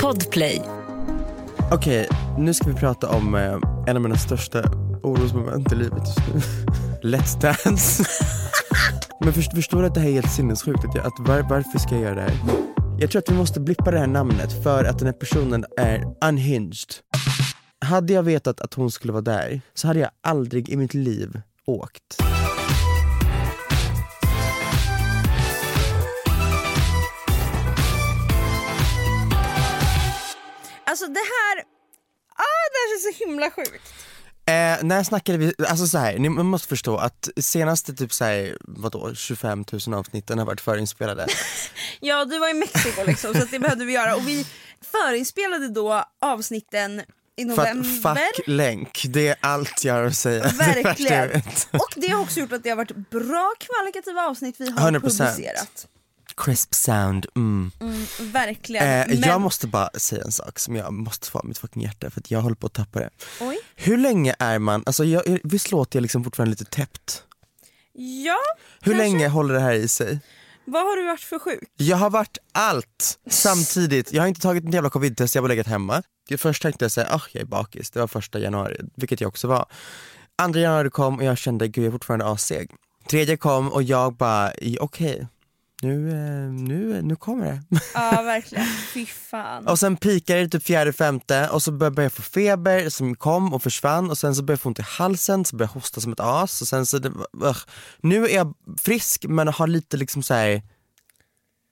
Podplay. Okej, nu ska vi prata om eh, en av mina största orosmoment i livet just nu. Let's Dance. Men först, förstår du att det här är helt sinnessjukt? Att jag, att var, varför ska jag göra det här? Jag tror att vi måste blippa det här namnet för att den här personen är unhinged. Hade jag vetat att hon skulle vara där så hade jag aldrig i mitt liv åkt. Alltså det här, ah, det här är så himla sjukt. Eh, när snackade vi, alltså så här, ni måste förstå att senaste typ så här, vadå, 25 000 avsnitten har varit förinspelade. Ja du var i Mexiko liksom så det behövde vi göra och vi förinspelade då avsnitten i För november. att fuck länk, det är allt jag har att säga. Det det Verkligen. vet. Och det har också gjort att det har varit bra kvalitativa avsnitt vi har 100%. publicerat. Crisp sound, mm. Mm, verkligen. Eh, Men, Jag måste bara säga en sak som jag måste få av mitt fucking hjärta för att jag håller på att tappa det. Oj. Hur länge är man, alltså jag, visst låter jag liksom fortfarande lite täppt? Ja, Hur kanske. länge håller det här i sig? Vad har du varit för sjuk? Jag har varit allt samtidigt. Jag har inte tagit en jävla covid-test, jag har legat hemma. Först tänkte jag säga, ah jag är bakis, det var första januari, vilket jag också var. Andra januari kom och jag kände, gud jag är fortfarande asseg. Tredje kom och jag bara, okej, nu, eh, nu, nu kommer det. Ja verkligen, fy fan. och sen pikade det typ fjärde, femte och så började jag få feber som kom och försvann och sen så började jag få ont i halsen, så började jag hosta som ett as och sen så, det, ugh. nu är jag frisk men har lite liksom såhär,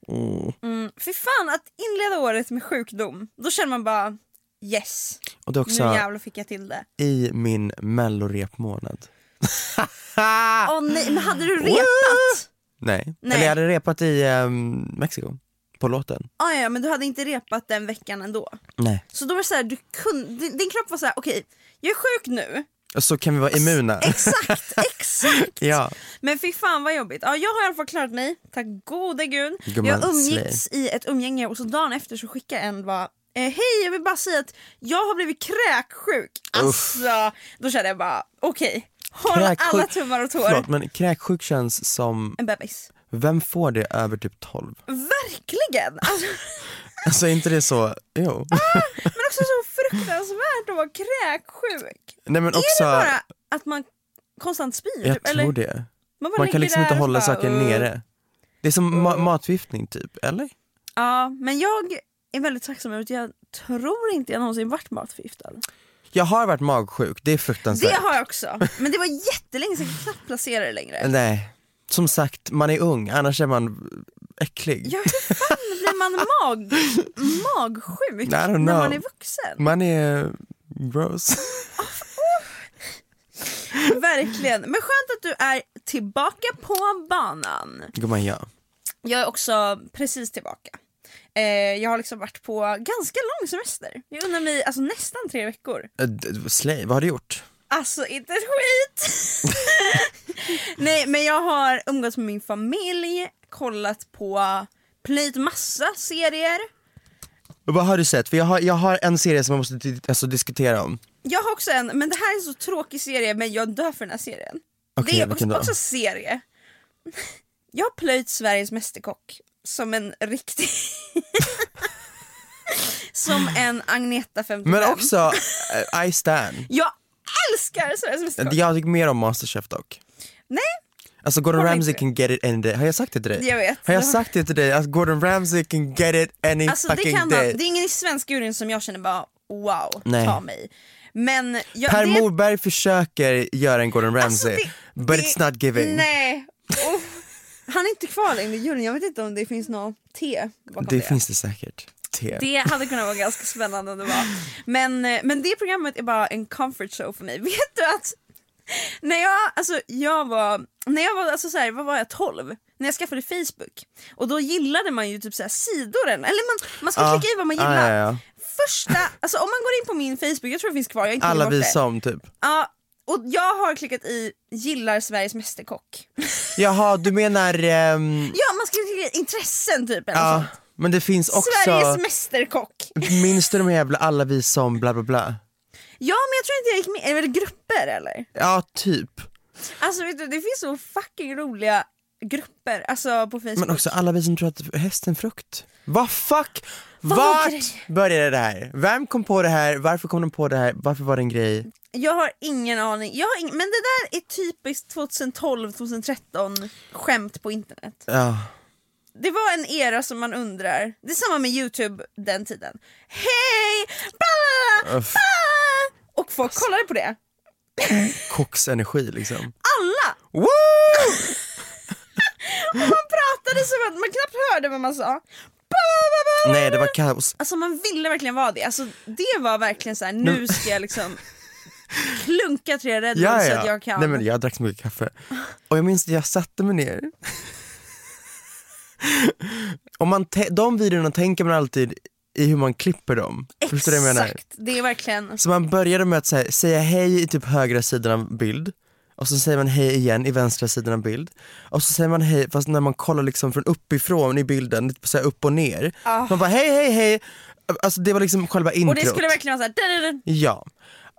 mm. Mm, fy fan att inleda året med sjukdom, då känner man bara yes, och det är nu också jävlar fick jag till det. i min mellorepmånad. Åh nej, men hade du repat? Nej. Nej. eller jag hade repat i ehm, Mexiko, på låten. Ah, ja, men du hade inte repat den veckan ändå. Nej. Så då var det så här, du kunde, din, din kropp var så här: okej, jag är sjuk nu. Och så kan vi vara immuna. Exakt, exakt. ja. Men fy fan vad jobbigt. Ja, jag har i alla fall klarat mig, tack gode gud. Gumman, jag umgicks i ett umgänge och så dagen efter så skickade en bara eh, Hej jag vill bara säga att jag har blivit kräksjuk. Alltså, då kände jag bara okej, håll alla Kräksjuk- tummar och tår. Förlåt men kräksjuk känns som, En bebis. vem får det över typ 12? Verkligen! Alltså, Alltså är inte det så, jo. men också så fruktansvärt att vara kräksjuk. Nej men Är också, det bara att man konstant spyr? jag typ, eller? tror det. Man, Man kan liksom inte hålla bara, saker "Ugh." nere. Det är som ma- matförgiftning typ, eller? Ja, men jag är väldigt tacksam över att jag tror inte jag någonsin varit matförgiftad. Jag har varit magsjuk, det är Det fruktansvärt. har jag också, men det var jättelänge sedan jag kan knappt placera det längre. Nej, som sagt, man är ung, annars är man äcklig. Ja hur fan blir man mag, magsjuk när man är vuxen? Man är gross. Verkligen, men skönt att du är tillbaka på banan. Gumman ja. Jag är också precis tillbaka. Eh, jag har liksom varit på ganska lång semester. Jag undrar mig, alltså nästan tre veckor. D- Slay, vad har du gjort? Alltså inte ett skit! Nej men jag har umgåtts med min familj, kollat på, plöjt massa serier. Vad har du sett? För jag har, jag har en serie som jag måste alltså, diskutera om. Jag har också en, men det här är en så tråkig serie men jag dör för den här serien. Okej, det är också, också serie. Jag har plöjt Sveriges Mästerkock som en riktig... som en Agneta 55. Men också eh, I stand. Jag älskar Sveriges Mästerkock! Jag tycker mer om Masterchef dock. Nej, Alltså Gordon Ramsay can get it any day. Har jag sagt det till dig? Jag vet. Har jag sagt det till dig? Att Gordon Ramsay can get it any alltså det fucking kan day. han. Det är ingen i svensk juryn som jag känner bara wow, Nej. ta mig. Men jag, Per det, Morberg försöker göra en Gordon alltså, Ramsay, det- but det- it's not giving. Nej. Oh. Han är inte kvar längre i juryn, jag vet inte om det finns något T bakom det det. finns det säkert. Te. Det hade kunnat vara ganska spännande det var. Men, eh, men det programmet är bara en comfort show för mig. Vet du att när jag, alltså, jag var, när jag var, alltså så här, vad var jag, 12? När jag skaffade Facebook och då gillade man ju typ så här sidor, eller man, man ska Ja. klicka i vad man Ja, gillar. ja, ja. Första, alltså om man går in på min Facebook, jag tror det finns kvar, jag inte Alla vi som typ. Ja, och jag har klickat i gillar Sveriges Mästerkock. Jaha, du menar... ehm, Ja, man ska klicka i intressen typ eller ja, sånt. men det finns också... Sveriges Mästerkock. Minns du de jävla alla vi som bla bla bla? Ja men jag tror inte jag gick med, är det grupper eller? Ja, typ. Alltså vet du, det finns så fucking roliga grupper alltså på Facebook. Men också alla vi som tror att hästen frukt. Vad fuck? Vad Vart började det här? Vem kom på det här? Varför kom de på det här? Varför var det en grej? Jag har ingen aning, jag har ing- men det där är typiskt 2012-2013 skämt på internet. Ja. Det var en era som man undrar, det är samma med youtube den tiden. Hej! Bla, Uff. bla, och folk kollade på det. Koksenergi liksom. Alla! Woo! Och man pratade som att man knappt hörde vad man sa. Nej det var kaos. Alltså man ville verkligen vara det, alltså, det var verkligen så här: nu ska jag liksom klunka tre Red Bull Ja, så ja. att jag kan. Nej men jag drack så mycket kaffe. Och jag minns att jag satte mig ner. Och man de videorna tänker man alltid i hur man klipper dem. Förstår du jag menar? Exakt, det är verkligen Så man började med att här, säga hej i typ högra sidan av bild och så säger man hej igen i vänstra sidan av bild och så säger man hej fast när man kollar liksom från uppifrån i bilden, så här upp och ner. Man bara hej hej hej, alltså det var liksom själva introt. Och det skulle verkligen vara såhär, Ja.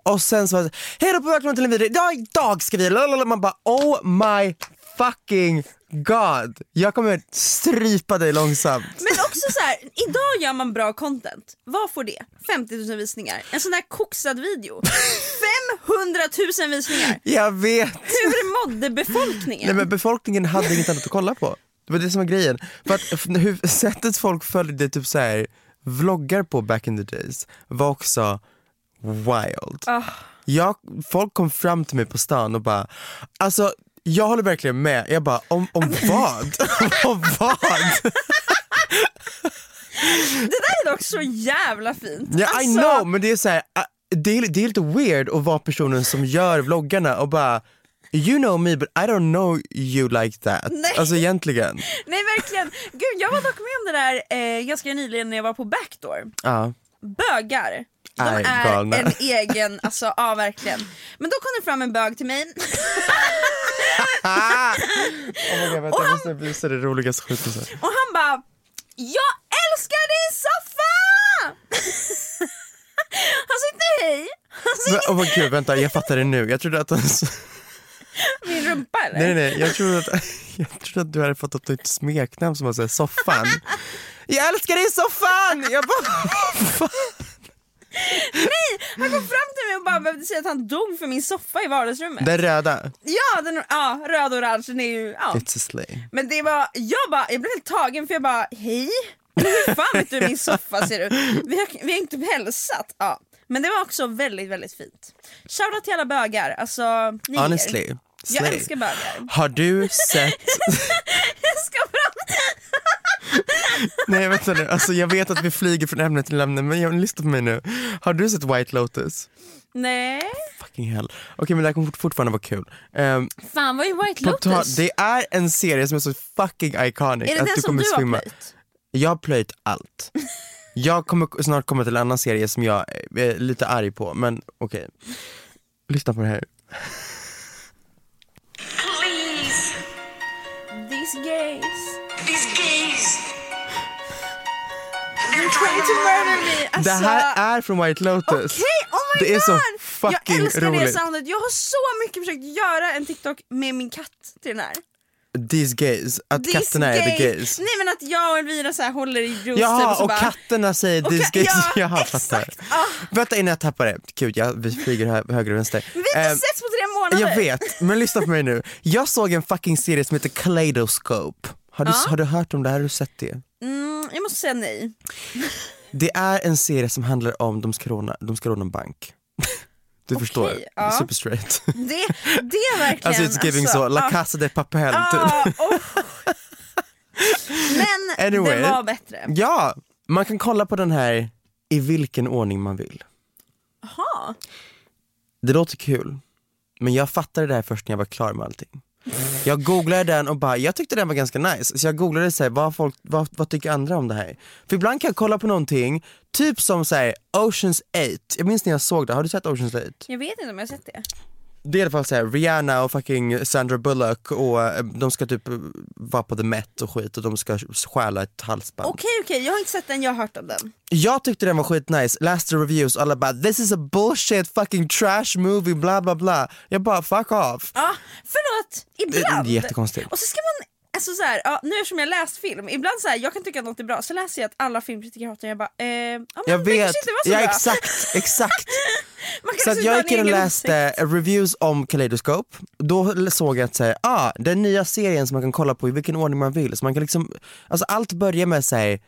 Och sen så var det hej då på välkommen till en video, ja, idag ska vi, lalala. man bara oh my fucking god, jag kommer strypa dig långsamt. Men också så här, idag gör man bra content. Vad får det? 50 000 visningar. En sån där koksad video. 500 000 visningar. Jag vet. Hur mådde befolkningen? Nej men befolkningen hade inget annat att kolla på. Det var det som var grejen. För att hur, sättet folk följde typ så här vloggar på back in the days var också wild. Ah. Jag, folk kom fram till mig på stan och bara, alltså jag håller verkligen med. Jag bara, om, om vad? om vad? Det där är dock så jävla fint. Ja, I Alltså, know, men det är så här, ah, det, är, det är lite weird att vara personen som gör vloggarna och bara You know me but I don't know you like that. Nej. Alltså egentligen. Nej verkligen. Gud jag var dock med om det där eh, ganska nyligen när jag var på Backdoor. Ja. Bögar. De Är galna. en egen, alltså ja verkligen. Men då kom det fram en bög till mig. Oh my God, vänta, jag måste visa det roligaste sen. Och han bara Jag älskar din soffa! han sa inte hej, han sa oh my God, vänta, jag fattar det nu. Jag trodde att han... min rumpa eller? Nej nej, jag trodde att, jag trodde att du hade fått upp ett smeknamn som var såhär soffan. Jag älskar dig soffan! Jag bara? Nej, han kom fram till mig och bara behövde säga att han dog för min soffa i vardagsrummet. Den röda. Ja, den, ja, röd och orange, den är ju, ja. It's a slay. Men det var, jag bara, jag blev helt tagen för jag bara, hej? Hur fan vet du hur min soffa ser ut? Vi har, vi har inte hälsat. Ja. Men det var också väldigt, väldigt fint. Shoutout till alla bögar, alltså ni Honestly. er. Jag Slay. älskar bögar. Har du sett, Jag ska fram. nej vänta nu, alltså jag vet att vi flyger från ämne till ämne men jag lyssna på mig nu. Har du sett White Lotus? Nej. Fucking hell. Okej men det här kommer fort- fortfarande vara kul. Um, Fan vad är White Lotus? det är en serie som är så fucking iconic är det att den du som kommer du har svimma. plöjt? Jag har plöjt allt. Jag kommer snart komma till en annan serie som jag är lite arg på, men okej. Lyssna på det här. Alltså, Det här är från White Lotus. Okej, oh my Det är god! så fucking jag älskar det roligt. soundet. Jag har så mycket försökt göra en TikTok med min katt till den här. These gays, att These katterna är the gays. gays. Nej men att jag och Elvira så här håller i juice typ, Jaha, och så och bara... katterna säger these ka- gays. ja, Jaha, fattar. Ah. Vänta innan jag tappar det. Gud, jag, vi flyger hö höger och vänster. Vi har Ehm, setts på tre månader. jag vet, men lyssna på mig nu. Jag såg en fucking serie som heter Kaleidoscope. Har du, har du hört om det här? Har du sett det? Mm, jag måste säga nej. Det är en serie som handlar om de ska råna, de ska råna en bank. Du Okej, förstår, ja. super straight. Det, det är verkligen... Alltså it's giving så, La ah, Casa de Papel ah, typ. oh. Men Anyway. det var bättre. Ja, man kan kolla på den här i vilken ordning man vill. Jaha. Det låter kul, men jag fattade det här först när jag var klar med allting. Jag googlade den och bara, jag tyckte den var ganska nice, så jag googlade så här, vad, folk, vad, vad tycker andra om det här? För ibland kan jag kolla på någonting, typ som så här, Oceans 8, jag minns när jag såg det, har du sett Oceans 8? Jag vet inte om jag har sett det. Det är i alla fall så här, Rihanna och fucking Sandra Bullock och eh, de ska typ eh, vara på The Met och skit och de ska stjäla ett halsband. Okej okej, jag har inte sett den, jag har hört om den. Jag tyckte den var skitnice, läste reviews, alla bara this is a bullshit fucking trash movie bla bla bla. Jag bara fuck off. Ja, förlåt, Det ibland. är jättekonstigt. Och så ska man, alltså så här, ja, nu eftersom jag läst film, ibland så här, jag kan tycka att något är bra, så läser jag att alla filmkritiker hatar jag bara, eh, ja, men Jag det vet, inte var så ja bra. exakt, exakt. Så att jag gick in och läste åsikt. reviews om Kaleidoscope, då såg jag att säga, ah, den nya serien som man kan kolla på i vilken ordning man vill. Så man kan liksom, alltså allt börjar med säg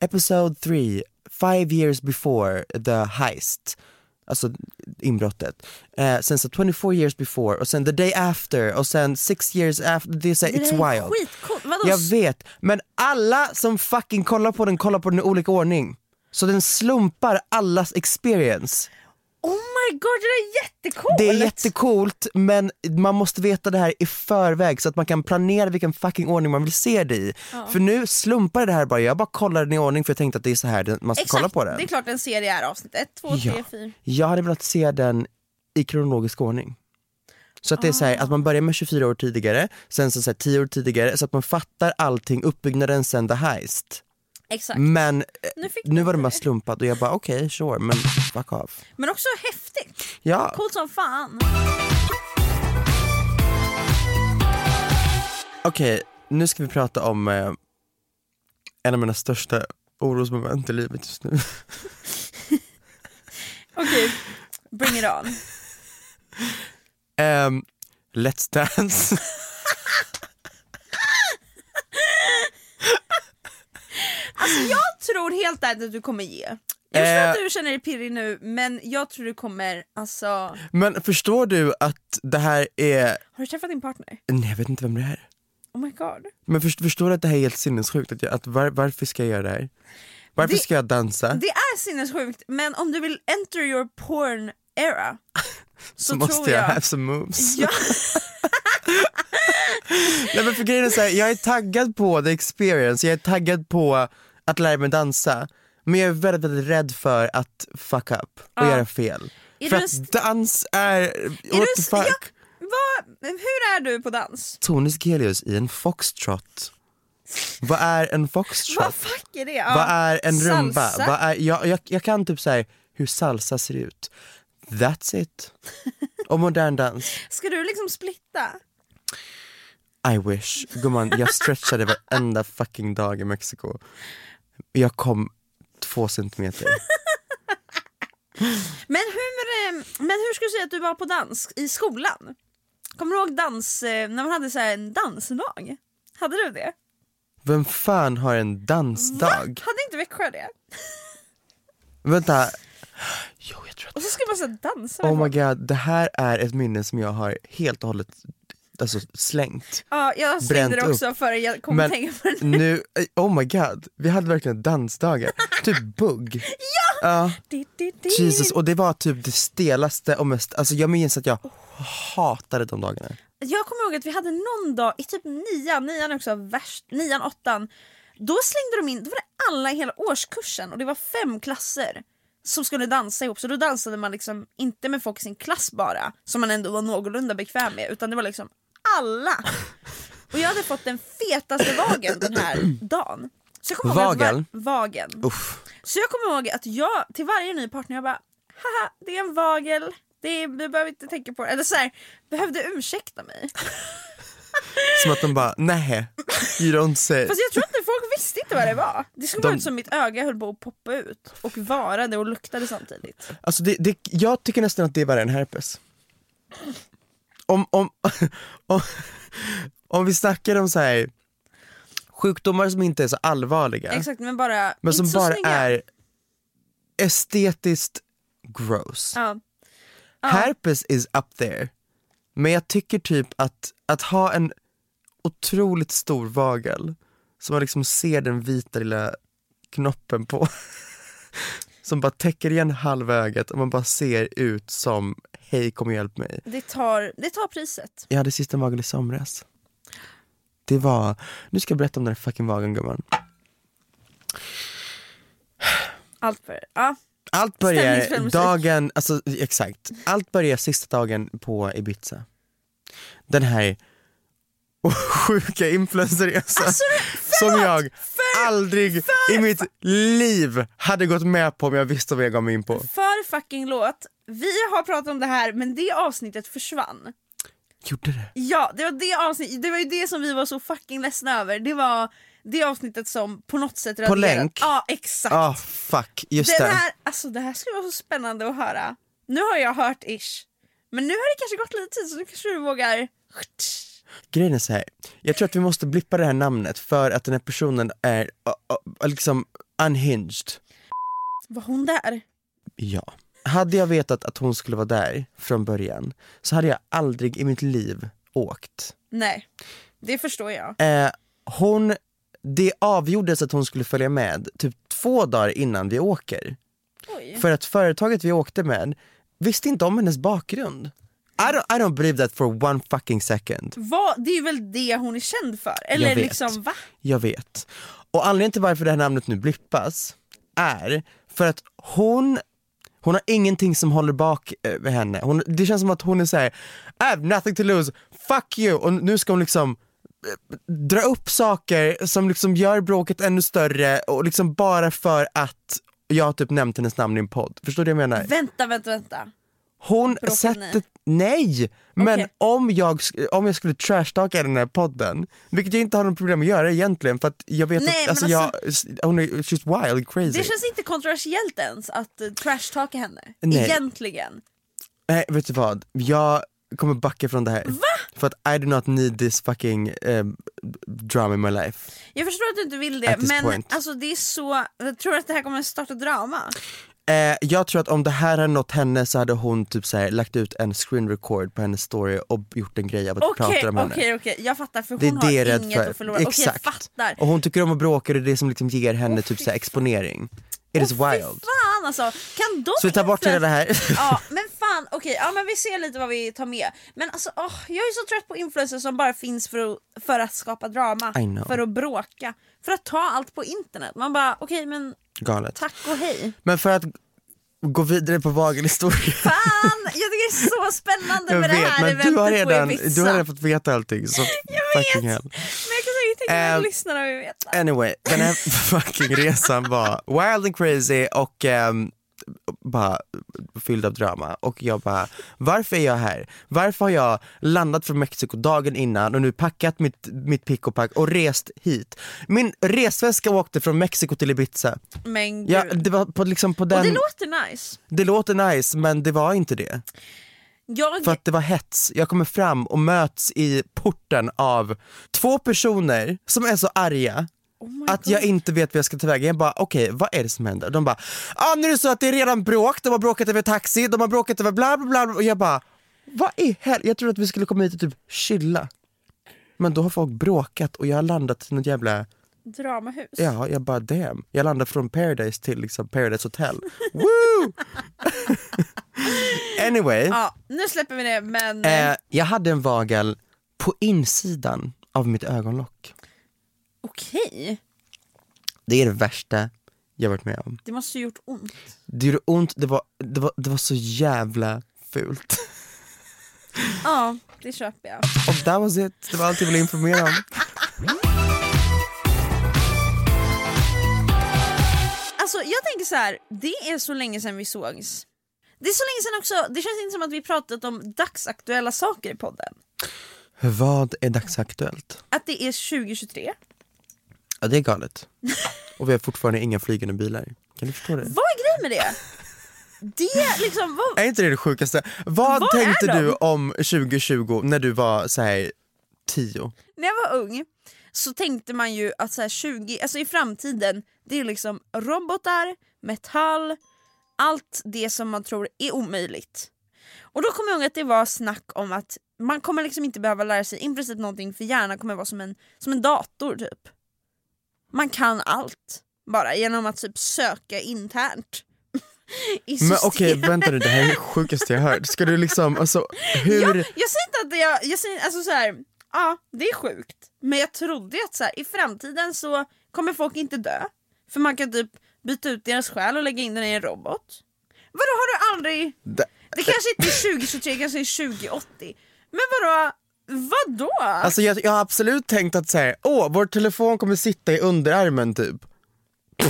episode 3, five years before the heist. Alltså inbrottet. Eh, sen så 24 years before och sen the day after och sen six years after. Det är så här, Det it's wild. Vadå? Jag vet, men alla som fucking kollar på den kollar på den i olika ordning. Så den slumpar allas experience. Oh my god, det där är jättecoolt! Det är jättecoolt men man måste veta det här i förväg så att man kan planera vilken fucking ordning man vill se det i. För nu slumpar det här bara, jag bara kollar den i ordning för jag tänkte att det är så här man ska Exakt, kolla på den. det är klart en serie är avsnitt 1, 2, 3, Ja. 4. Jag hade velat se den i kronologisk ordning. Så att det är så här, att man börjar med 24 år tidigare, sen så, så här, 10 år tidigare, så att man fattar allting, uppbyggnaden sen the heist. Exakt. Men eh, Nu nu var det bara slumpat och jag bara okej, sure, men fuck off. Men också häftigt. Ja, Coolt som fan. okej, nu ska vi prata om eh, en av mina största orosmoment i livet just nu. Okej, bring it on. Ehm, Let's Dance. Alltså jag tror helt ärligt att du kommer ge. Jag förstår Eh. att du känner dig pirrig nu men jag tror du kommer, alltså... Men förstår du att det här är, Har du träffat din partner? nej jag vet inte vem det är. Oh my god. Men först, förstår du att det här är helt sinnessjukt? Att jag, att var, varför ska jag göra det här? Varför Det- ska jag dansa? Det är sinnessjukt men om du vill enter your porn era så, så måste jag jag... have some moves. Ja, Nej men för grejen är så här, jag är taggad på the experience, jag är taggad på att lära mig dansa. Men jag är väldigt, väldigt rädd för att fuck up och Ja. göra fel. Är för att st- dans är, är what the fuck? ja, vad, hur är du på dans? Tony Skelius i en foxtrot. Vad är en foxtrot? Vad fuck är det? Ja. Vad är en rumba? Salsa? Vad är, jag, jag, jag kan typ säga hur salsa ser ut. That's it. Och modern dans. Ska du liksom splitta? I wish. Gumman, jag stretchade varenda fucking dag i Mexiko. Jag kom två centimeter. Men hur, eh, men hur skulle du säga att du var på dans i skolan? Kommer du ihåg dans, eh, när man hade så här en dansdag? Hade du det? Vem fan har en dansdag? Hade inte Växjö det? Vänta. Jo, jag tror att... Och så ska man så dansa Oh my god, det här är ett minne som jag har helt och hållet alltså, slängt. Ja, jag slängde det också för jag kom Men att tänka på det. nu, oh my god, vi hade verkligen dansdagar. typ bugg. Ja! Di, di, di. Jesus, och det var typ det stelaste och mest, alltså jag minns att jag hatade de dagarna. Jag kommer ihåg att vi hade någon dag i typ nian, nian också värst, nian, åttan. Då slängde de in, då var det alla i hela årskursen och det var fem klasser som skulle dansa ihop. Så då dansade man liksom inte med folk i sin klass bara, som man ändå var någorlunda bekväm med, utan det var liksom alla. Och jag hade fått den fetaste vagen den här dagen. Så jag kommer ihåg var- Vagen. Uff. Så jag kommer ihåg att jag till varje ny partner jag bara haha det är en vagel, det är, du behöver inte tänka på det. Eller så här, behövde ursäkta mig. Som att de bara, nej, you don't say. Fast jag tror inte folk visste inte vad det var. Det såg De- ut som mitt öga höll på att poppa ut och varade och luktade samtidigt. Alltså det, det, jag tycker nästan att det är värre än herpes. Om, om, om, om vi snackar om så här sjukdomar som inte är så allvarliga, Exakt men bara men som bara snygga. är estetiskt gross. Ja. Ja. Herpes is up there. Men jag tycker typ att, att ha en otroligt stor vagel som man liksom ser den vita lilla knoppen på som bara täcker igen halva ögat och man bara ser ut som hej kom och hjälp mig. Det, tar, det tar priset. Jag hade sista vagel i somras. Det var, nu ska jag berätta om den här fucking vageln gumman. Allt för ja. Allt börjar dagen, alltså exakt, allt börjar sista dagen på Ibiza. Den här sjuka influencerresan Alltså, som jag aldrig för- i mitt liv hade gått med på om jag visste vad jag gav mig in på. För fucking låt. Vi har pratat om det här men det avsnittet försvann. Gjorde det? Ja, det var det avsnittet, det var ju det som vi var så fucking ledsna över. Det var det avsnittet som på något sätt raderade- länk? Ja, exakt. Ah fuck, just Den det. här, alltså det här skulle vara så spännande att höra. Nu har jag hört ish. Men nu har det kanske gått lite tid så nu kanske du vågar... Grejen är så här. jag tror att vi måste blippa det här namnet för att den här personen är uh, uh, liksom unhinged. Var hon där? Ja. Hade jag vetat att hon skulle vara där från början så hade jag aldrig i mitt liv åkt. Nej, det förstår jag. Eh, hon, det avgjordes att hon skulle följa med typ två dagar innan vi åker. Oj. För att företaget vi åkte med visste inte om hennes bakgrund. I don't, I don't believe that for one fucking second. Vad, det är väl det hon är känd för? Eller Jag vet. liksom va? Jag vet. Och anledningen till varför det här namnet nu blippas är för att hon hon har ingenting som håller bak eh, henne. Hon, det känns som att hon är såhär, I have nothing to lose, fuck you! Och nu ska hon liksom eh, dra upp saker som liksom gör bråket ännu större och liksom bara för att jag har typ nämnt hennes namn i en podd. Förstår du vad jag menar? Vänta, vänta, vänta. Hon Bråkade sätter, nej! Men Okej. om, jag, om jag skulle trashtalka den här podden, vilket jag inte har något problem att göra egentligen för att jag vet Nej, att alltså, men jag, hon är she's wild crazy. Det känns inte kontroversiellt ens att uh, trashtalka henne. Nej. Egentligen. Nej vet du vad, jag kommer backa från det här. För att I do not need this fucking eh, drama in my life. Jag förstår att du inte vill det men point. alltså det är så, jag tror att det här kommer starta drama. Eh, jag tror att om det här hade nått henne så hade hon typ så här, lagt ut en screen record på hennes story och gjort en grej av att Okej, prata om henne. okej, okej, jag fattar för Det är hon det har inget för. att förlora. Exakt. fattar. Och hon tycker om att bråka och det är det som liksom ger henne typ så här exponering. It is Åh, fy wild. fan alltså, kan de Så vi tar bort hela det här. Ja men fan okej, ja men vi ser lite vad vi tar med. Men alltså åh, jag är så trött på influencers som bara finns för att, för att skapa drama, för att bråka, för att ta allt på internet. Man bara okej men Galet. tack och hej. Men för att gå vidare på vagelhistorien. Fan, jag tycker det är så spännande Jag med det vet här men du har, redan, du har redan fått veta allting så fucking hell. Men jag kan säkert tänka mig att lyssnarna vill veta. Anyway, den här fucking resan var wild and crazy och ehm, bara fylld av drama och jag bara, varför är jag här? Varför har jag landat från Mexiko dagen innan och nu packat mitt, mitt pick och pack och rest hit? Min resväska åkte från Mexiko till Ibiza. Men gud. Ja, det var på, liksom på den, och det låter nice. det låter nice men det var inte det. Jag, För att det var hets. Jag kommer fram och möts i porten av två personer som är så arga oh att jag inte vet vad jag ska ta vägen. Jag bara okej, vad är det som händer? De bara, ah, nu är det så att det är redan bråk, de har bråkat över taxi, de har bråkat över bla bla bla och jag bara, vad i helvete? Jag trodde att vi skulle komma hit och typ chilla. Men då har folk bråkat och jag har landat i något jävla, Dramahus. ja jag bara damn. Jag landade från Paradise till liksom Paradise Hotel. Woo! anyway. Ja, nu släpper vi det men Eh, jag hade en vagel på insidan av mitt ögonlock. Okej, Det är det värsta jag varit med om. det måste ju gjort ont. Det gjorde ont, det var, det var, det var så jävla fult. Ja, det köper jag. Och that was it, det var allt jag ville informera om. Alltså jag tänker så här, det är så länge sedan vi sågs. Det är så länge sedan också, det känns inte som att vi pratat om dagsaktuella saker i podden. Vad är dagsaktuellt? Att det är 2023. Ja det är galet. Och vi har fortfarande inga flygande bilar. Kan du förstå det? Vad är grejen med det? Det liksom, vad, Är inte det det sjukaste? Vad, Vad tänkte du om 2020 när du var så här 10? när jag var ung så tänkte man ju att så här 20, alltså i framtiden, det är liksom robotar, metall, allt det som man tror är omöjligt. Och då kommer jag ihåg att det var snack om att man kommer liksom inte behöva lära sig i princip någonting för hjärnan kommer vara som en, som en dator typ. Man kan allt bara genom att typ söka internt. Men okej vänta nu, det här är det sjukaste jag hört. Ska du liksom, alltså hur? Ja, jag säger inte att det jag, jag säger, alltså så här, ja det är sjukt. Men jag trodde att så här, i framtiden så kommer folk inte dö. För man kan typ byta ut deras själ och lägga in den i en robot. Vadå har du aldrig, Det- det kanske inte är 2023, kanske är 2080. Men vadå, vadå? Alltså jag, jag har absolut tänkt att säga, åh vår telefon kommer sitta i underarmen typ.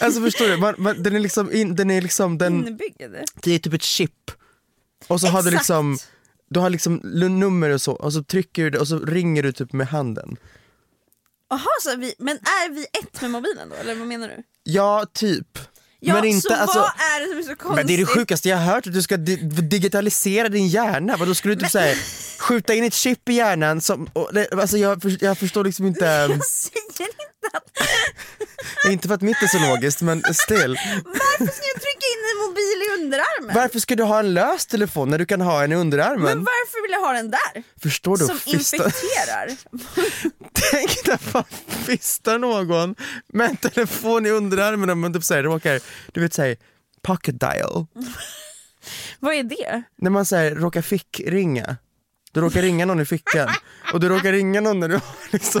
alltså förstår du, man, man, den är liksom, in, den är liksom, den, det är typ ett chip. Och så har du Exakt. liksom, du har liksom nummer och så, och så trycker du det och så ringer du typ med handen. Jaha, men är vi ett med mobilen då eller vad menar du? Ja, typ. Ja, men inte, så alltså, vad är det som är så konstigt? men det är det sjukaste jag har hört, att du ska di digitalisera din hjärna. Vadå skulle du typ säga skjuta in ett chip i hjärnan som, och, alltså jag, jag förstår liksom inte, Jag säger inte att... inte för att mitt är så logiskt men still. Varför ska jag trycka in en mobil i underarmen? Varför ska du ha en lös telefon när du kan ha en i underarmen? Men varför vill jag ha den där? Förstår du? Som Fista- infekterar? Tänk när man fistar någon med en telefon i underarmen och man typ säger råkar, du vet säga pocket dial. Vad är det? När man säger råkar fickringa. Du råkar ringa någon i fickan och du råkar ringa någon när du har liksom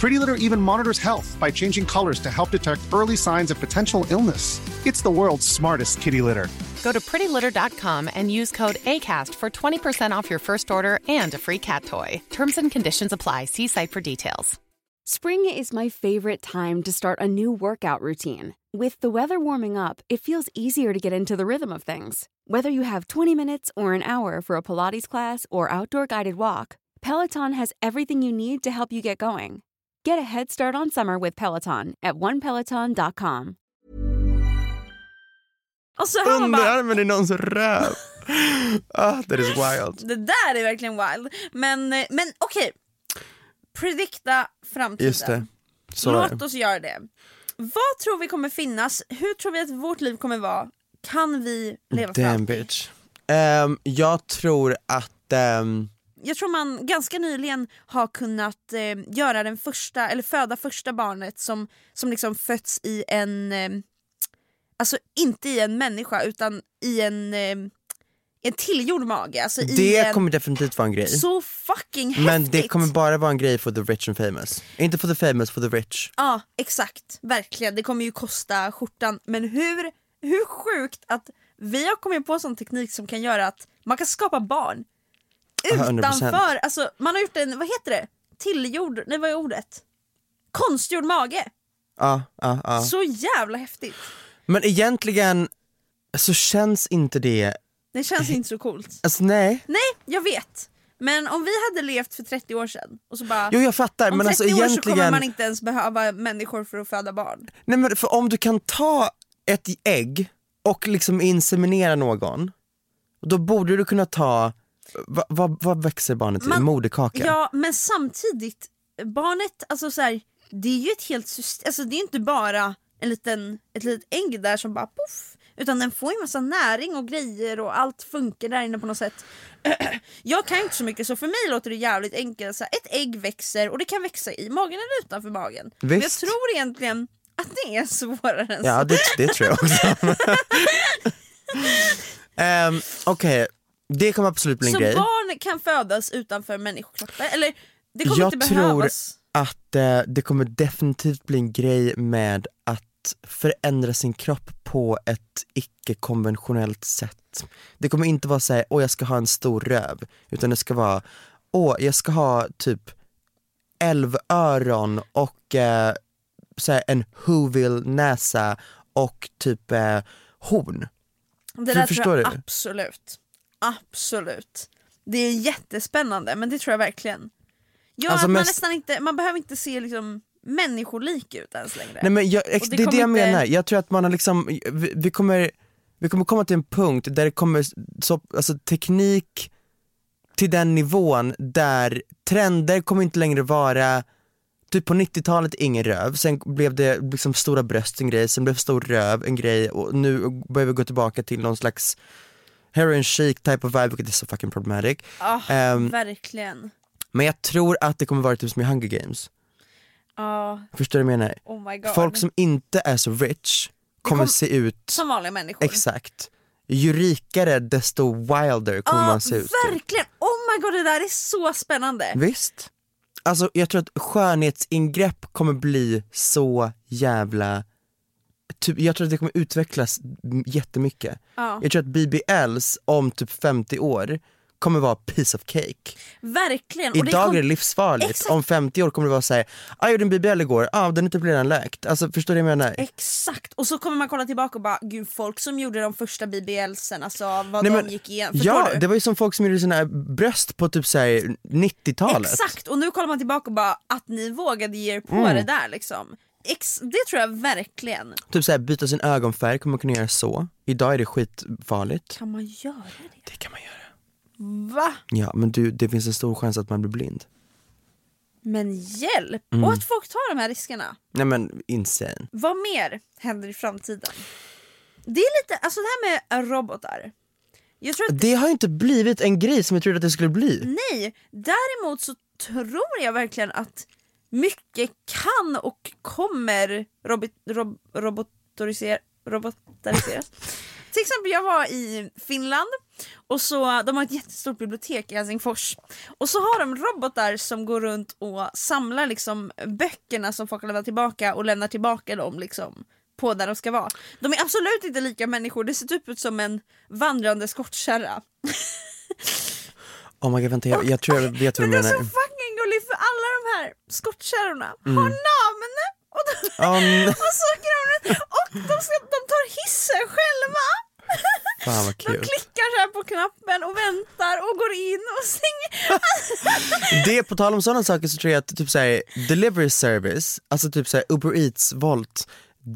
Pretty Litter even monitors health by changing colors to help detect early signs of potential illness. It's the world's smartest kitty litter. Go to prettylitter.com and use code ACAST for 20% off your first order and a free cat toy. Terms and conditions apply. See site for details. Spring is my favorite time to start a new workout routine. With the weather warming up, it feels easier to get into the rhythm of things. Whether you have 20 minutes or an hour for a Pilates class or outdoor guided walk, Peloton has everything you need to help you get going. Get a head start on summer with Peloton at onepeloton.com. Och så hör man bara, underarmen i någons röv. Ah, that is wild. det där är verkligen wild. Men, eh, men okej, predikta framtiden. Just det. Så Låt oss göra det. Vad tror vi kommer finnas? Hur tror vi att vårt liv kommer vara? Kan vi leva för Damn alltid? bitch. Ehm, jag tror att ehm, Jag tror man ganska nyligen har kunnat eh, göra den första, eller föda första barnet som, som liksom fötts i en, eh, alltså inte i en människa utan i en, eh, en tillgjord mage. Alltså det en, kommer definitivt vara en grej. Så fucking häftigt! Men det kommer bara vara en grej for the rich and famous. Inte for the famous, for the rich. Ja exakt, verkligen. Det kommer ju kosta skjortan. Men hur, hur sjukt att vi har kommit på sån teknik som kan göra att man kan skapa barn 100%. Utanför, alltså man har gjort en, vad heter det? Tillgjord, nej vad är ordet? Konstgjord mage. Ja, ja, ja. Så jävla häftigt. Men egentligen så känns inte det, Det känns inte så coolt. alltså nej. Nej, jag vet. Men om vi hade levt för 30 år sedan och så bara Jo jag fattar om men 30 alltså år så kommer egentligen, man inte ens behöva människor för att föda barn. nej men för om du kan ta ett ägg och liksom inseminera någon, då borde du kunna ta, vad, vad, vad växer barnet i? Man- Moderkaka? Ja men samtidigt barnet, alltså så här, det är ju ett helt system, alltså det är inte bara en liten, ett litet ägg där som bara poff. Utan den får ju massa näring och grejer och allt funkar där inne på något sätt. Jag kan inte så mycket så för mig låter det jävligt enkelt. Så här, ett ägg växer och det kan växa i magen eller utanför magen. Men jag Visst. tror egentligen att det är svårare än Ja så. det, det tror jag också. um, Okej, det kommer absolut bli en Så grej. barn kan födas utanför människokroppar? Eller det kommer Jag inte tror behövas? att eh, det kommer definitivt bli en grej med att förändra sin kropp på ett icke-konventionellt sätt. Det kommer inte vara såhär, åh jag ska ha en stor röv, utan det ska vara, åh jag ska ha typ älvöron och eh, så här, en Whoville näsa och typ eh, horn. Det För- där förstår tror jag absolut. Absolut. Det är jättespännande men det tror jag verkligen. Ja, Alltså att man, mest- nästan inte, man behöver inte se liksom människolik ut ens längre. Nej men jag, ex, det det, är det jag inte- menar, jag tror att man har liksom, vi, vi kommer vi kommer komma till en punkt där det kommer, så, alltså teknik till den nivån där trender kommer inte längre vara Typ på 90-talet ingen röv, sen blev det liksom stora bröst en grej, sen blev stor röv en grej och nu börjar vi gå tillbaka till någon slags heroin chic type of vibe vilket är så fucking problematic. Ah, Ehm, Verkligen. men jag tror att det kommer vara typ som i Hunger Games, Ja, förstår du vad jag menar? oh my god. Folk som inte är så rich kommer kom- se ut Som vanliga människor. Exakt. Ju rikare desto wilder kommer Ja, man se ut. typ. verkligen. Oh my god det där är så spännande. Visst? Alltså jag tror att skönhetsingrepp kommer bli så jävla Typ, jag tror att det kommer utvecklas jättemycket. Ja. Jag tror att BBLs om typ 50 år kommer vara piece of cake. Verkligen. Det Idag kom- är det livsfarligt, Exakt. om 50 år kommer det vara såhär, ah, jag gjorde en BBL igår, ah, den är typ redan läkt. Alltså förstår du vad jag menar? Exakt, och så kommer man kolla tillbaka och bara gud folk som gjorde de första BBLsen, alltså vad Nej, de men- gick igenom. Förstår Ja, du? det var ju som folk som gjorde sina bröst på typ såhär 90-talet. Exakt, och nu kollar man tillbaka och bara att ni vågade ge er på Mm. det där liksom. Ex det tror jag verkligen. Typ såhär byta sin ögonfärg kommer man kunna göra så. Idag är det skitfarligt. Kan man göra det? Det kan man göra. Va? Ja men du, det finns en stor chans att man blir blind. Men hjälp! Mm. Och att folk tar de här riskerna. Nej men insane. Vad mer händer i framtiden? Det är lite, alltså det här med robotar. Jag tror att Det har ju inte blivit en grej som jag trodde att det skulle bli. Nej, däremot så tror jag verkligen att mycket kan och kommer robot, rob, robotoriser, robotariseras. Till exempel jag var i Finland och så, de har ett jättestort bibliotek i Helsingfors och så har de robotar som går runt och samlar liksom böckerna som folk har lämnat tillbaka och lämnar tillbaka dem liksom på där de ska vara. De är absolut inte lika människor, det ser typ ut som en vandrande skottkärra. Oh my god vänta jag, jag tror jag vet Men du menar. fucking gulligt för alla de här skottkärrorna Mm. har namn! Och, de, nej. och så runt och de, ska, de tar hissen själva! Fan vad De klickar så här på knappen och väntar och går in och stänger. Det, på tal om sådana saker så tror jag att typ såhär, delivery service, alltså typ såhär Uber Eats, Volt,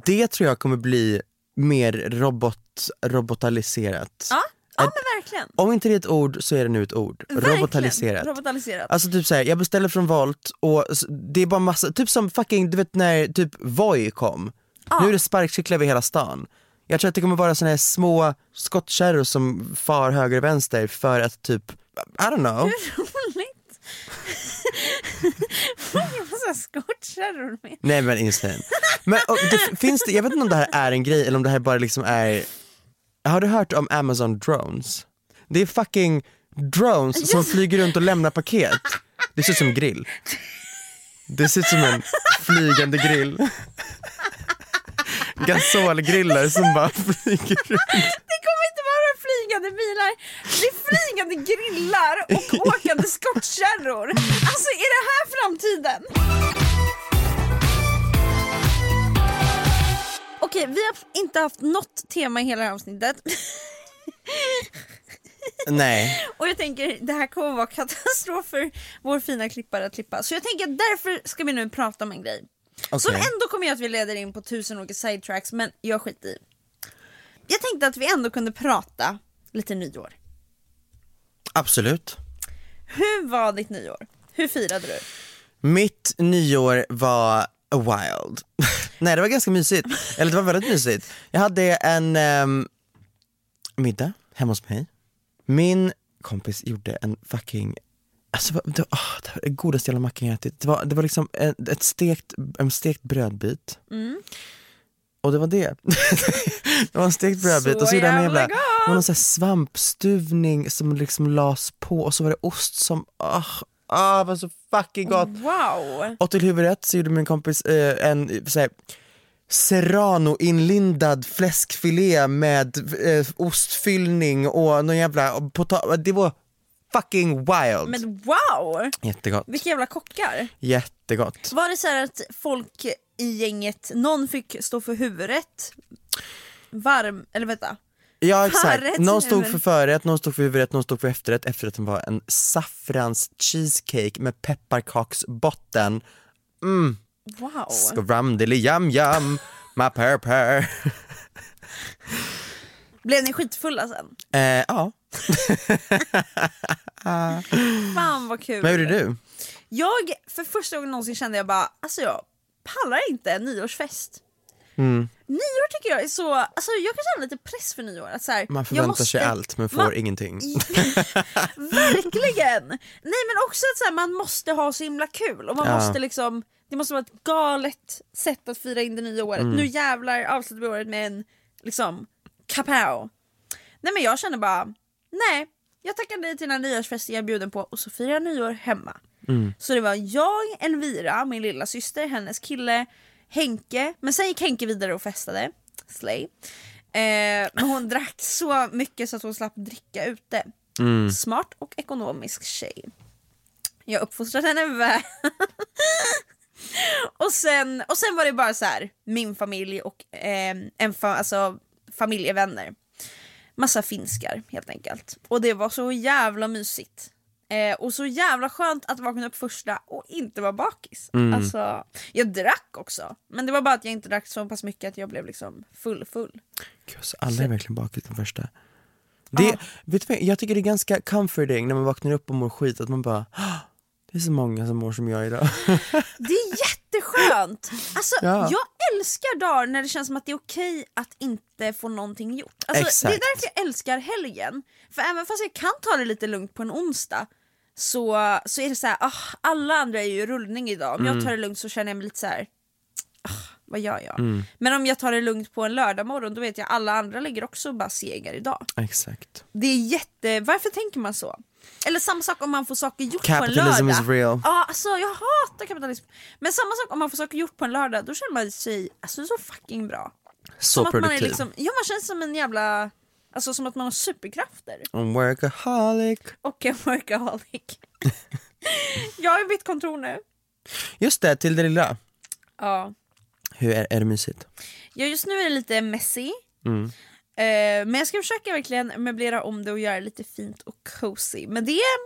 det tror jag kommer bli mer robot, robotaliserat. Ja, ja men verkligen. Om inte det är ett ord så är det nu ett ord. Verkligen. Robotaliserat. Robotaliserat. Alltså typ såhär, jag beställer från Volt och det är bara massa, typ som fucking, du vet när typ Voi kom. Nu är det sparkcyklar över hela stan. Jag tror att det kommer vara såna här små skottkärror som far höger och vänster för att typ, I don't know. Roligt. Många massa skottkärror med. Nej men insane. Men och, det, finns det, jag vet inte om det här är en grej eller om det här bara liksom är, har du hört om Amazon drones? Det är fucking drones som flyger runt och lämnar paket. Det ser ut som grill. Det ser ut som en flygande grill. Gasolgrillar som bara flyger runt. Det kommer inte vara flygande bilar, det är flygande grillar och åkande skottkärror. Alltså är det här framtiden? Okej, vi har inte haft något tema i hela det här avsnittet. Nej. Och jag tänker det här kommer vara katastrof för vår fina klippare att klippa. Så jag tänker att därför ska vi nu prata om en grej. Som Okej. ändå kommer göra att vi leder in på tusen olika sidetracks men jag skiter i. Jag tänkte att vi ändå kunde prata lite nyår. Absolut. Hur var ditt nyår? Hur firade du? Mitt nyår var wild. Nej det var ganska mysigt, eller det var väldigt mysigt. Jag hade en ehm, middag hemma hos mig. Min kompis gjorde en fucking Alltså, det, var, åh, det var det godaste jävla mackan jag ätit. Det var, det var liksom ett, ett stekt, en stekt brödbit. Mm. Och det var det. det var en stekt brödbit Så och så en jävla jävla, det var någon svampstuvning som liksom lades på och så var det ost som, ah, ah, det var så fucking gott. Wow! Och till huvudrätt så gjorde min kompis eh, en så här, serrano-inlindad fläskfilé med eh, ostfyllning och någon jävla potatis. Det var fucking wild. Men wow! Jättegott. Vilka jävla kockar. Jättegott. Var det så här att folk i gänget, någon fick stå för huvudrätt, varm, eller vänta. Ja exakt, Förrätt, någon stod för förrätt, någon stod för huvudrätt, någon stod för efterrätt. Efterrätten var en saffrans cheesecake med pepparkaksbotten. Mm, Wow. skramdeli yum yum, my per per. Blev ni skitfulla sen? Eh, ja, Fan vad kul. vad gjorde du? Jag, för första gången någonsin kände jag bara, alltså jag pallar inte en nyårsfest. Mm. Nyår tycker jag är så, alltså jag kan känna lite press för nyår. Att så här, Man förväntar måste, sig allt men får man- ingenting. Verkligen! Nej men också att så här, man måste ha så himla kul och man Ja. måste liksom det måste vara ett galet sätt att fira in det nya året. Mm. Nu jävlar avslutar vi året med en liksom kapow. Nej men jag känner bara, nej jag tackar nej till den här nyårsfesten jag är bjuden på och så firar jag nyår hemma. Mm. Så det var jag, Elvira, min lilla syster, hennes kille, Henke, men sen gick Henke vidare och festade, slay. Eh, men hon drack så mycket så att hon slapp dricka ute. Mm. Smart och ekonomisk tjej. Jag uppfostrade henne väl. och, sen, och sen var det bara så här, min familj och eh, en fa- alltså, familjevänner. Massa finskar helt enkelt. Och det var så jävla mysigt. Eh, och så jävla skönt att vakna upp första och inte vara bakis. Mm. Alltså, jag drack också, men det var bara att jag inte drack så pass mycket att jag blev liksom full full. Gud, så alla är verkligen bakis den första. Det, vet du jag tycker det är ganska comforting när man vaknar upp och mår skit att man bara "Ah, det är så många som mår som jag idag. Det är jätteskönt! Alltså, Ja. Jag älskar dagar när det känns som att det är okej att inte få någonting gjort. Alltså, Exakt. Det är därför jag älskar helgen. För även fast jag kan ta det lite lugnt på en onsdag så, så är det så här, ah, alla andra är ju i rullning idag. Om jag Mm. tar det lugnt så känner jag mig lite så här. Ah, vad gör jag? Mm. Men om jag tar det lugnt på en lördag morgon då vet jag alla andra ligger också och bara segar idag. Exakt. Det är jätte... Varför tänker man så? Eller samma sak om man får saker gjort på en Capitalism lördag. is real. Ja, alltså jag hatar kapitalism. Men samma sak om man får saker gjort på en lördag, då känner man sig alltså, så fucking bra. Så som att man är produktiv. liksom, ja man känns som en jävla, alltså som att man har superkrafter. En workaholic. Och en workaholic. jag har bytt kontor nu. Just det, till det lilla. Ja. Hur är, är det mysigt? ja, just nu är det lite messy. Mm. Eh, men jag ska försöka verkligen möblera om det och göra det lite fint och cozy. Men det är,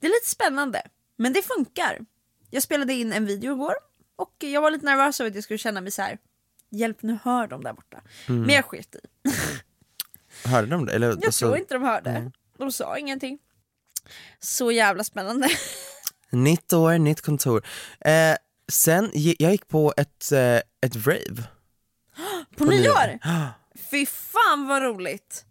det är lite spännande. Men det funkar. Jag spelade in en video igår och jag var lite nervös över att jag skulle känna mig så här. Hjälp nu hör de där borta. Mm. Men jag sket i. Hörde de det? Eller, Jag alltså, tror inte de hörde. De sa ingenting. Så jävla spännande. Nytt år, nytt kontor. Eh, sen, jag gick på ett, eh, ett rave. På, nyår? Fy fan vad roligt.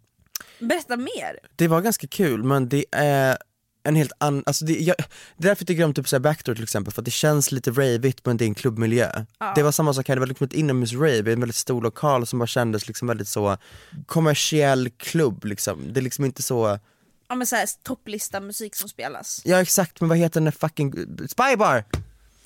Berätta mer. Det var ganska kul men det är en helt annan, alltså det, jag, det är därför jag tycker om typ så här Backdoor till exempel, för att det känns lite ravigt men det är en klubbmiljö. Ja. Det var samma sak här, det var liksom ett inomhus-rave, en väldigt stor lokal som bara kändes liksom väldigt så kommersiell klubb liksom. Det är liksom inte så, Ja men såhär topplista musik som spelas. ja exakt men vad heter den där fucking, Spybar!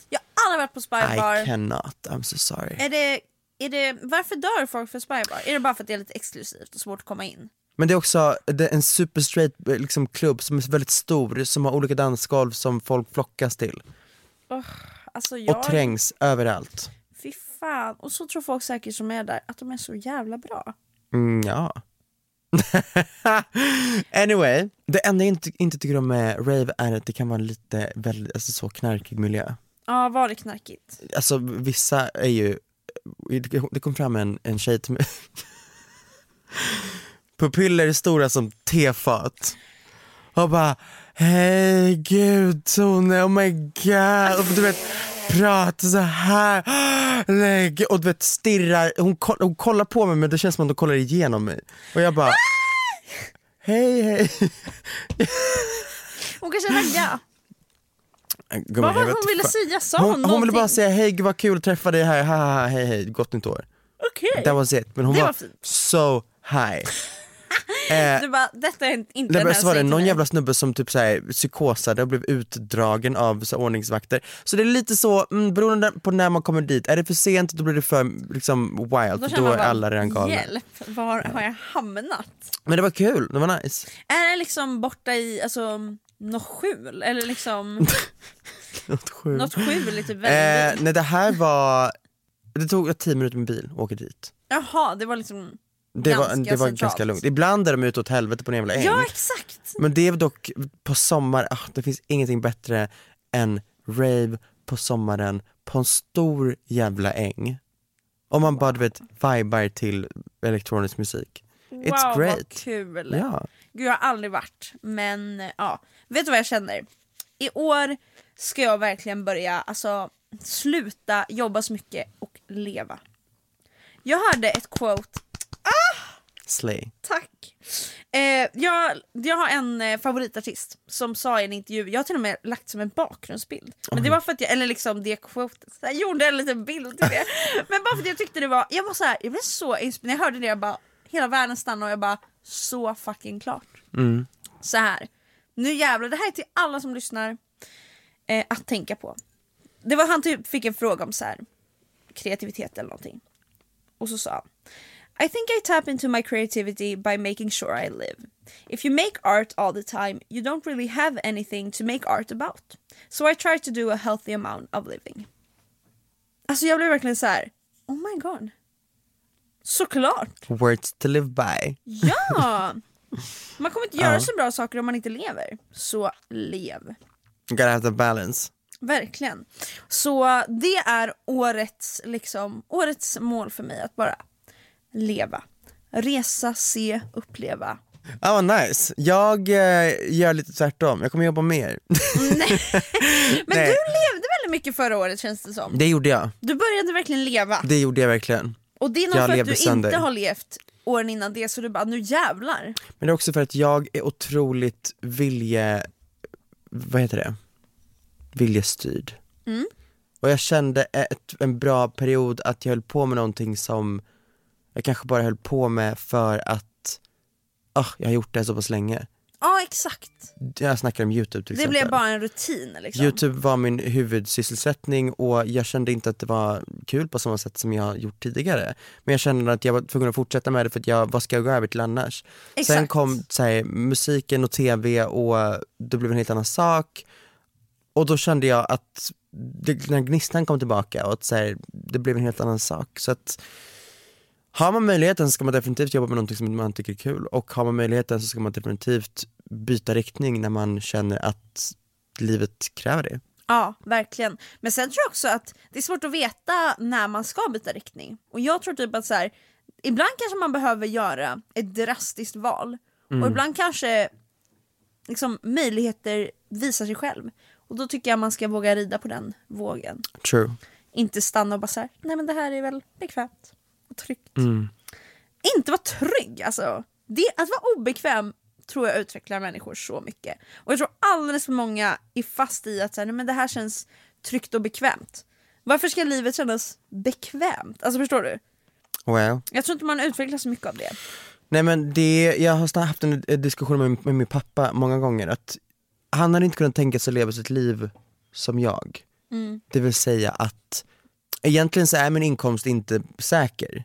Jag har aldrig varit på Spybar. I cannot, I'm so sorry. Är det, är det, varför dör folk för Spybar? Är det bara för att det är lite exklusivt och svårt att komma in? Men det är också det är en super straight eh, liksom, klubb som är väldigt stor, som har olika dansgolv som folk flockas till. Oh, alltså jag, Och trängs överallt. Fy fan. Och så tror folk säkert som är där att de är så jävla bra. Mm, ja. anyway, det enda jag inte, inte tycker om med rave är att det kan vara lite väldigt, alltså så knarkig miljö. Ja, var det knarkigt? Alltså vissa är ju, det kom fram en, en tjej till mig Pupiller stora som tefat och bara Hej gud Tone, oh my god och du vet pratar så här. Nej, och du vet stirrar, hon, koll, hon kollar på mig men det känns som att hon kollar igenom mig. Och jag bara, hej hej. Hon kanske ragga. Gumman, Vad var hon ville säga? Sa hon, hon, hon ville någonting? bara säga hej gud vad kul att träffa dig här, ha, ha, hej hej, gott nytt år. Okej. That was it. Men hon Det var, var so high. Eh, Du bara, detta är inte Nej, den så var det någon jävla snubbe som typ såhär psykosade och blev utdragen av så här, ordningsvakter. Så det är lite så, mm, beroende på när man kommer dit, är det för sent då blir det för liksom, wild, Då då är bara, alla redan galna. Hjälp, var har jag hamnat? Men det var kul, det var nice. Är det liksom borta i alltså, något skjul? Eller liksom Något sjukt. något skjul i typ Eh, nej det här var, det tog tio minuter med bil att åka dit. Jaha, det var liksom Det var, ganska det var ganska lugnt. Ibland är de ute åt helvete på en jävla äng. Ja exakt! Men det är dock på sommar, ah, det finns ingenting bättre än rave på sommaren på en stor jävla äng. Om man bara du vet vibar till elektronisk musik. It's wow vad great. kul! Ja. Gud jag har aldrig varit men ja, vet du vad jag känner? I år ska jag verkligen börja alltså sluta jobba så mycket och leva. Jag hörde ett quote Slay. Tack! Eh, jag, jag har en eh, favoritartist som sa i en intervju, jag har till och med lagt som en bakgrundsbild. Men det var för att jag, eller liksom det quotet, jag gjorde en liten bild till det. Men bara för att jag tyckte det var, jag var så här, jag blev så inspirerad, när jag hörde det jag bara, hela världen stannade och jag bara, så fucking klart. Mm. Så här. nu jävlar, det här är till alla som lyssnar eh, att tänka på. Det var han typ fick en fråga om så här kreativitet eller någonting. Och så sa han I think I tap into my creativity by making sure I live. If you make art all the time, you don't really have anything to make art about. So I try to do a healthy amount of living. Alltså jag blev verkligen så här. oh my god. Såklart! Words to live by. Ja! Man kommer inte göra Ja. så bra saker om man inte lever. Så lev. You gotta have the balance. Verkligen. Så det är årets, liksom, årets mål för mig, att bara leva. Resa, se, uppleva. Ah, vad nice. Jag eh, gör lite tvärtom, jag kommer jobba mer. Men Nej. du levde väldigt mycket förra året känns det som. Det gjorde jag. Du började verkligen leva. Det gjorde jag verkligen. Och det är nog jag för att du sönder. inte har levt åren innan det så du bara nu jävlar. Men det är också för att jag är otroligt vilje, vad heter det? Viljestyrd. Mm. Och jag kände ett, en bra period att jag höll på med någonting som jag kanske bara höll på med för att ah, jag har gjort det så pass länge. Ja exakt. Jag snackar om youtube till Det exempel. blev bara en rutin liksom. Youtube var min huvudsysselsättning och jag kände inte att det var kul på samma sätt som jag har gjort tidigare. Men jag kände att jag var tvungen att fortsätta med det för att jag, vad ska jag gå över till annars? Sen Exakt. kom så här, musiken och tv och det blev en helt annan sak. Och då kände jag att det, den här gnistan kom tillbaka och att så här, det blev en helt annan sak. Så att har man möjligheten så ska man definitivt jobba med någonting som man tycker är kul och har man möjligheten så ska man definitivt byta riktning när man känner att livet kräver det. Ja, verkligen. Men sen tror jag också att det är svårt att veta när man ska byta riktning. Och jag tror typ att så här, ibland kanske man behöver göra ett drastiskt val. Mm. Och ibland kanske liksom, möjligheter visar sig själv. Och då tycker jag man ska våga rida på den vågen. True. Inte stanna och bara såhär, nej men det här är väl bekvämt och tryggt. Mm. Inte vara trygg alltså. Det, att vara obekväm tror jag utvecklar människor så mycket. Och jag tror alldeles för många är fast i att så här, nej, men det här känns tryggt och bekvämt. Varför ska livet kännas bekvämt? Alltså förstår du? Well. Jag tror inte man utvecklar så mycket av det. Nej men det, jag har haft en, en diskussion med, med min pappa många gånger att han hade inte kunnat tänka sig att leva sitt liv som jag. Mm. Det vill säga att egentligen så är min inkomst inte säker.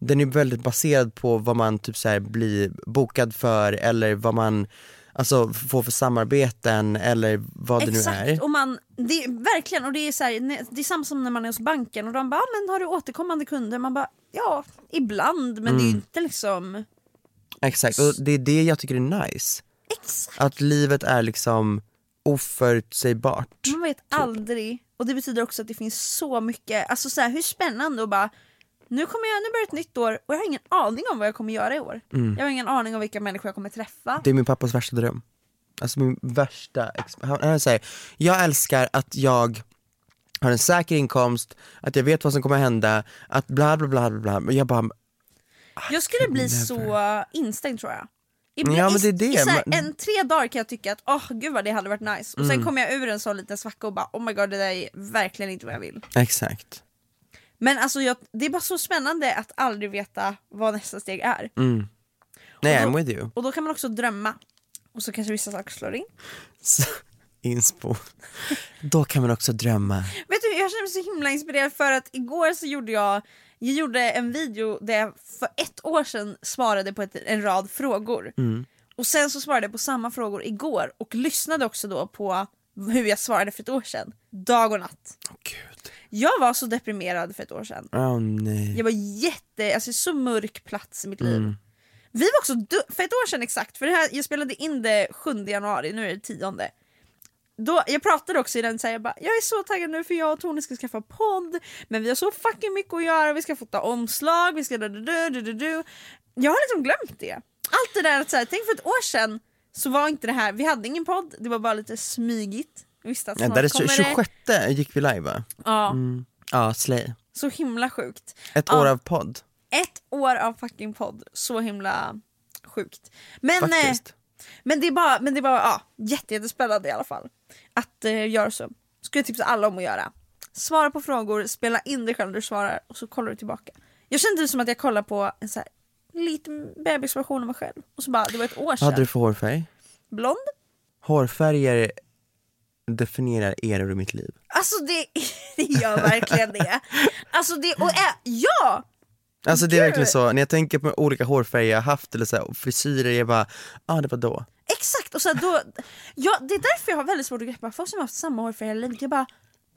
Den är väldigt baserad på vad man typ så blir bokad för eller vad man alltså, får för samarbeten eller vad det nu är. Exakt, och man, det är, verkligen. Och det är, så här, det är samma som när man är hos banken och de bara, "Ah, men har du återkommande kunder? Man bara, ja, ibland men det är Mm. inte liksom... Exakt, och det är det jag tycker är nice. Exakt. Att livet är liksom oförutsägbart. Man vet Typ. aldrig. Och det betyder också att det finns så mycket, alltså så här, hur spännande och bara nu kommer jag, nu börjar ett nytt år och jag har ingen aning om vad jag kommer göra i år. Mm. Jag har ingen aning om vilka människor jag kommer träffa. Det är min pappas värsta dröm. Alltså min värsta, han, han säger, jag älskar att jag har en säker inkomst, att jag vet vad som kommer hända, att bla bla bla bla bla. Jag bara, Jag skulle bli så instängd tror jag. Ja, men det är det. I här, en tre dagar kan jag tycka att åh gud vad det hade varit nice. Och sen Mm. kommer jag ur en sån liten svacka och bara oh my god det där är verkligen inte vad jag vill. exakt. Men alltså jag, det är bara så spännande att aldrig veta vad nästa steg är. Mm. Nej, då- I'm with you. Och då kan man också drömma. Och så kanske vissa saker slår in. Så, inspo. Då kan man också drömma. Vet du, jag känner mig så himla inspirerad för att igår så gjorde jag jag gjorde en video där jag för ett år sedan svarade på ett, en rad frågor. Mm. Och sen så svarade jag på samma frågor igår och lyssnade också då på hur jag svarade för ett år sedan. Dag och natt. Åh gud. Jag var så deprimerad för ett år sedan. Åh nej. Jag var jätte, alltså så mörk plats i mitt liv. Mm. Vi var också för ett år sedan exakt, för det här, jag spelade in det 7 januari, nu är det 10. Då, jag pratade också i den så här, jag bara, jag är så taggad nu för jag och Tony ska skaffa podd, men vi har så fucking mycket att göra, vi ska fota omslag, vi ska du, du, du, du, du. Jag har liksom glömt det. Allt det där, att så här, tänk för ett år sedan så var inte det här, vi hade ingen podd, det var bara lite smygigt. Vi visste att Ja, där är kommer 26 det. gick vi live va? Ja, Mm. Ja, slay. så himla sjukt. Ett Ja. år av podd. Ett år av fucking podd, så himla sjukt. Men, eh, Faktiskt. men det är bara, men det är bara ja, jätte, jättespännande i alla fall. Att eh, göra så. Skulle jag tipsa alla om att göra. Svara på frågor, spela in dig själv när du svarar och så kollar du tillbaka. Jag kände det som att jag kollar på en så här liten bebisversion av mig själv. Och så bara, det var ett år Vad sedan. hade du för hårfärg? Blond? Hårfärger definierar eror i mitt liv. Alltså det, det gör verkligen det. Alltså det, och ä, ja! Alltså det är Gud. verkligen så, när jag tänker på olika hårfärger jag har haft eller så här, och frisyrer, jag bara, ah det var då. Exakt! Och så då, ja, det är därför jag har väldigt svårt att greppa folk som har haft samma hårfärg hela livet. Jag bara,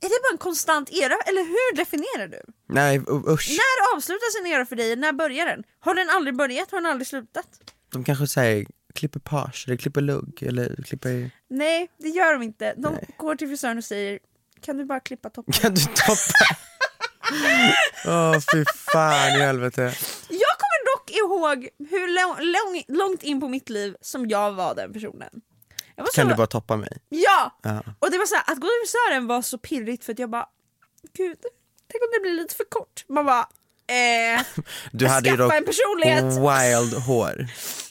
är det bara en konstant era? Eller hur definierar du? Nej usch, När avslutas en era för dig? När börjar den? Har den aldrig börjat? Har den aldrig slutat? de kanske säger klipper page, eller klipper lugg, eller klipper, Nej, det gör de inte. De Nej. går till frisören och säger Kan du bara klippa toppen? kan du toppa? Åh fy fan i helvete. Jag ihåg hur lång, lång, långt in på mitt liv som jag var den personen. Jag var Kan så, du bara toppa mig? Ja! Ja. Och det var så här, att gå till frisören var så pirrigt för att jag bara Gud, tänk om det blir lite för kort. Man bara eh, Du hade ju skaffade dock en personlighet. wild hår.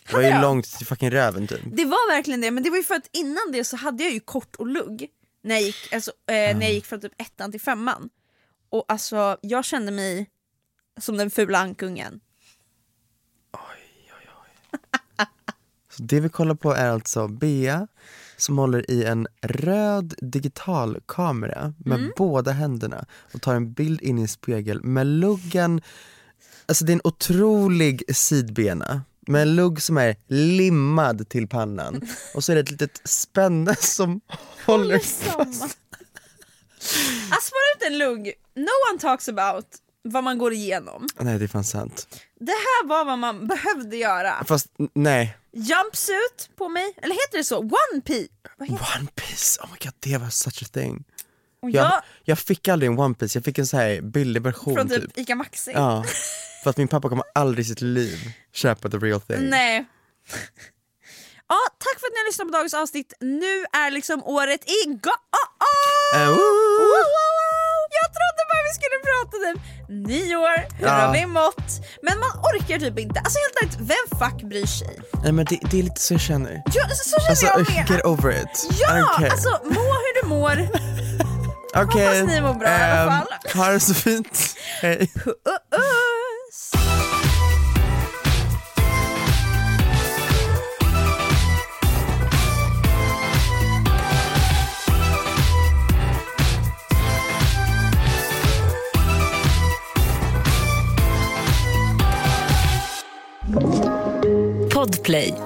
Det var ju långt till fucking röven typ. Det var verkligen det, men det var ju för att innan det så hade jag ju kort och lugg när jag gick, alltså, eh, när jag gick från typ ettan till femman. Och alltså jag kände mig som den fula ankungen. Så det vi kollar på är alltså Bea som håller i en röd digital kamera med Mm. båda händerna och tar en bild in i en spegel med luggen, alltså det är en otrolig sidbena med en lugg som är limmad till pannan och så är det ett litet spänne som håller fast. Att spara ut en lugg, no one talks about vad man går igenom. Nej det är fan sant. Det här var vad man behövde göra. Fast nej, Jumpsuit på mig, eller heter det så? One piece? One Piece, oh my god det var such a thing. och Jag, jag, jag fick aldrig en One Piece, jag fick en så här billig version från typ, typ. Ica Maxi? Ja, för att min pappa kommer aldrig i sitt liv köpa the real thing. Nej. Ja, tack för att ni har lyssnat på dagens avsnitt. Nu är liksom året igång! Eh, woo! Jag trodde bara vi skulle prata typ nyår, hur Ja. har vi mått? Men man orkar typ inte. Alltså helt ärligt, vem fuck bryr sig? Nej men det, det är lite så jag känner. Ja, så, så känner Alltså jag med. get over it. Ja, alltså må hur du mår. Okej, hoppas ni mår bra i alla ehm, fall. Ha det så fint. Hej. Puss! Play.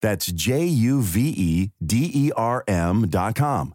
That's J U V E D E R M.com.